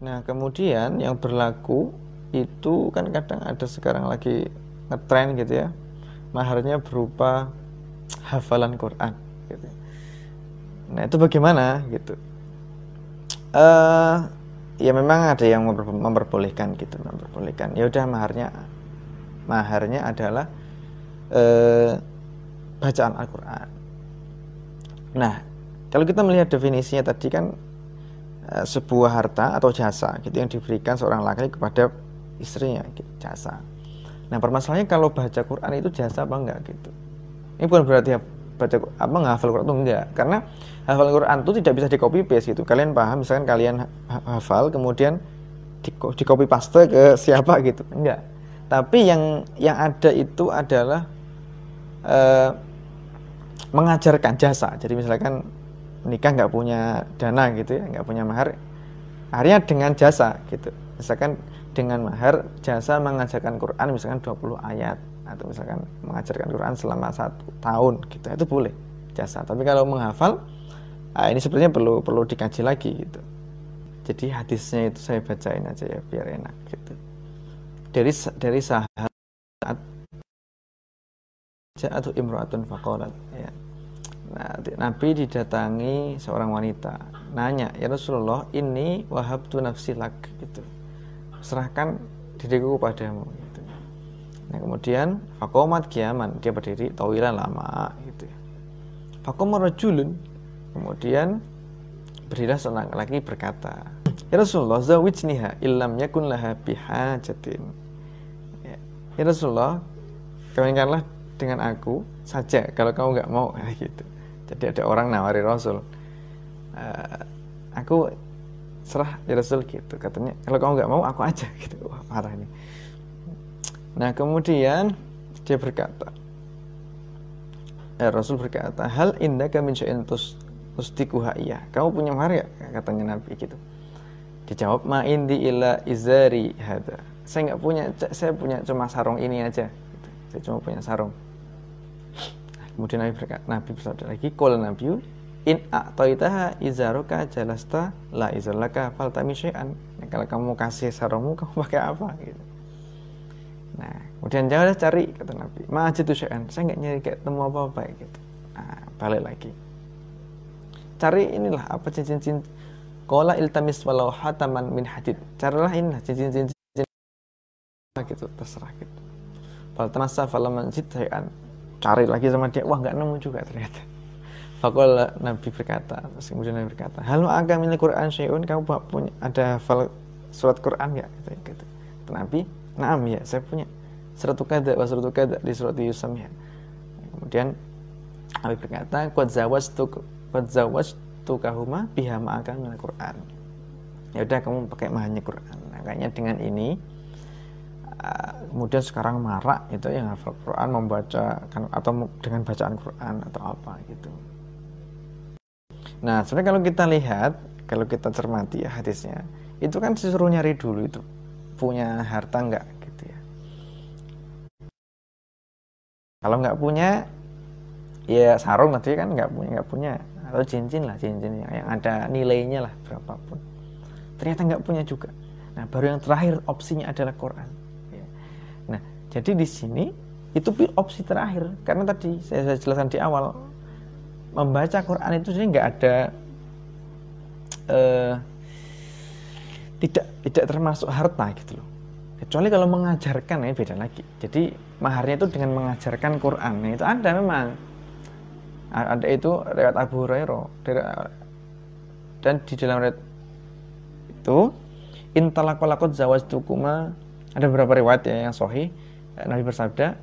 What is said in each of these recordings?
Nah, kemudian yang berlaku itu kan kadang ada sekarang lagi ngetren gitu ya. Maharnya berupa hafalan Quran gitu. Nah, itu bagaimana gitu? Uh, ya memang ada yang memperbolehkan gitu, memperbolehkan. Ya udah maharnya maharnya adalah uh, bacaan Al-Qur'an. Nah, kalau kita melihat definisinya tadi kan sebuah harta atau jasa gitu yang diberikan seorang laki kepada istrinya gitu, jasa. Nah permasalahannya kalau baca Quran itu jasa apa enggak gitu. Ini bukan berarti baca apa hafal Quran itu enggak, karena hafal Quran itu tidak bisa di copy paste gitu. Kalian paham misalkan kalian hafal kemudian di, di copy paste ke siapa gitu, enggak. Tapi yang yang ada itu adalah uh, mengajarkan jasa. Jadi misalkan nikah nggak punya dana gitu ya nggak punya mahar akhirnya dengan jasa gitu. Misalkan dengan mahar jasa mengajarkan Quran misalkan 20 ayat atau misalkan mengajarkan Quran selama satu tahun gitu itu boleh jasa. Tapi kalau menghafal nah ini sebenarnya perlu perlu dikaji lagi gitu. Jadi hadisnya itu saya bacain aja ya biar enak gitu. Dari dari sahabat atau imro'atun faqalat ya Nah, Nabi didatangi seorang wanita, nanya, "Ya Rasulullah, ini wahab tu nafsi lak." gitu. Serahkan diriku padamu gitu. Nah, kemudian fakomat kiaman, dia berdiri tawilan lama gitu. Fakomat rajulun. Kemudian berilah seorang laki berkata, "Ya Rasulullah, zawijniha illam yakun laha bihajatin." Ya, ya Rasulullah, kawinkanlah dengan aku saja kalau kamu nggak mau gitu jadi ada orang nawari Rasul uh, aku serah ya Rasul gitu. Katanya kalau kamu nggak mau aku aja gitu. Wah parah ini. Nah kemudian dia berkata eh, Rasul berkata hal indah kami syai'in tusdikuha iya. Kamu punya mahar ya katanya Nabi gitu. Dijawab ma indi illa izari hada. Saya nggak punya saya punya cuma sarung ini aja gitu. saya cuma punya sarung Kemudian Nabi berkata, Nabi bersabda lagi, "Qul Nabi in a'taitaha izaruka jalasta la izalaka faltami syai'an." Nah, kalau kamu kasih sarungmu, kamu pakai apa gitu. Nah, kemudian jangan cari kata Nabi. Ma'ajid itu syai'an. Saya nggak nyari kayak temu apa-apa gitu. Nah, balik lagi. Cari inilah apa cincin-cincin Kola iltamis walau hataman min hadid. Carilah inilah cincin-cincin gitu terserah gitu. Faltamasa falaman syai'an cari lagi sama dia. Wah nggak nemu juga ternyata. Fakul Nabi berkata kemudian Nabi berkata halo milik Quran syai'un? Kamu punya ada hafal surat Quran nggak? Gitu, gitu. Nabi naam ya saya punya. Surat kada wa surat kada di surat Yusuf ya. Kemudian Nabi berkata kuat zawas tu kuat zawas tu kahuma biha milik Quran. Ya udah kamu pakai mahanya Quran. Nah, dengan ini kemudian sekarang marak itu yang hafal Quran membaca kan, atau dengan bacaan Quran atau apa gitu. Nah sebenarnya kalau kita lihat kalau kita cermati ya hadisnya itu kan disuruh nyari dulu itu punya harta nggak gitu ya. Kalau nggak punya ya sarung nanti kan nggak punya nggak punya atau cincin lah cincin yang ada nilainya lah berapapun. Ternyata nggak punya juga. Nah baru yang terakhir opsinya adalah Quran jadi di sini itu opsi terakhir. Karena tadi saya, saya jelaskan di awal membaca Quran itu sih nggak ada uh, tidak tidak termasuk harta gitu loh. Kecuali kalau mengajarkan ya beda lagi. Jadi maharnya itu dengan mengajarkan Quran. Nah, itu ada memang. Ada itu riwayat Abu Hurairah dan di dalam riwayat itu intalaqalaqat tukuma ada beberapa riwayat ya yang sahih Nabi bersabda,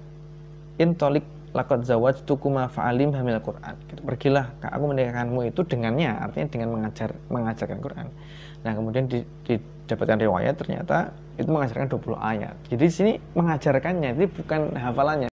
"Intolik lakot zawaj tukuma fa'alim hamil Quran." Gitu, Pergilah, aku menikahkanmu itu dengannya, artinya dengan mengajar mengajarkan Quran. Nah, kemudian didapatkan riwayat ternyata itu mengajarkan 20 ayat. Jadi di sini mengajarkannya, itu bukan hafalannya.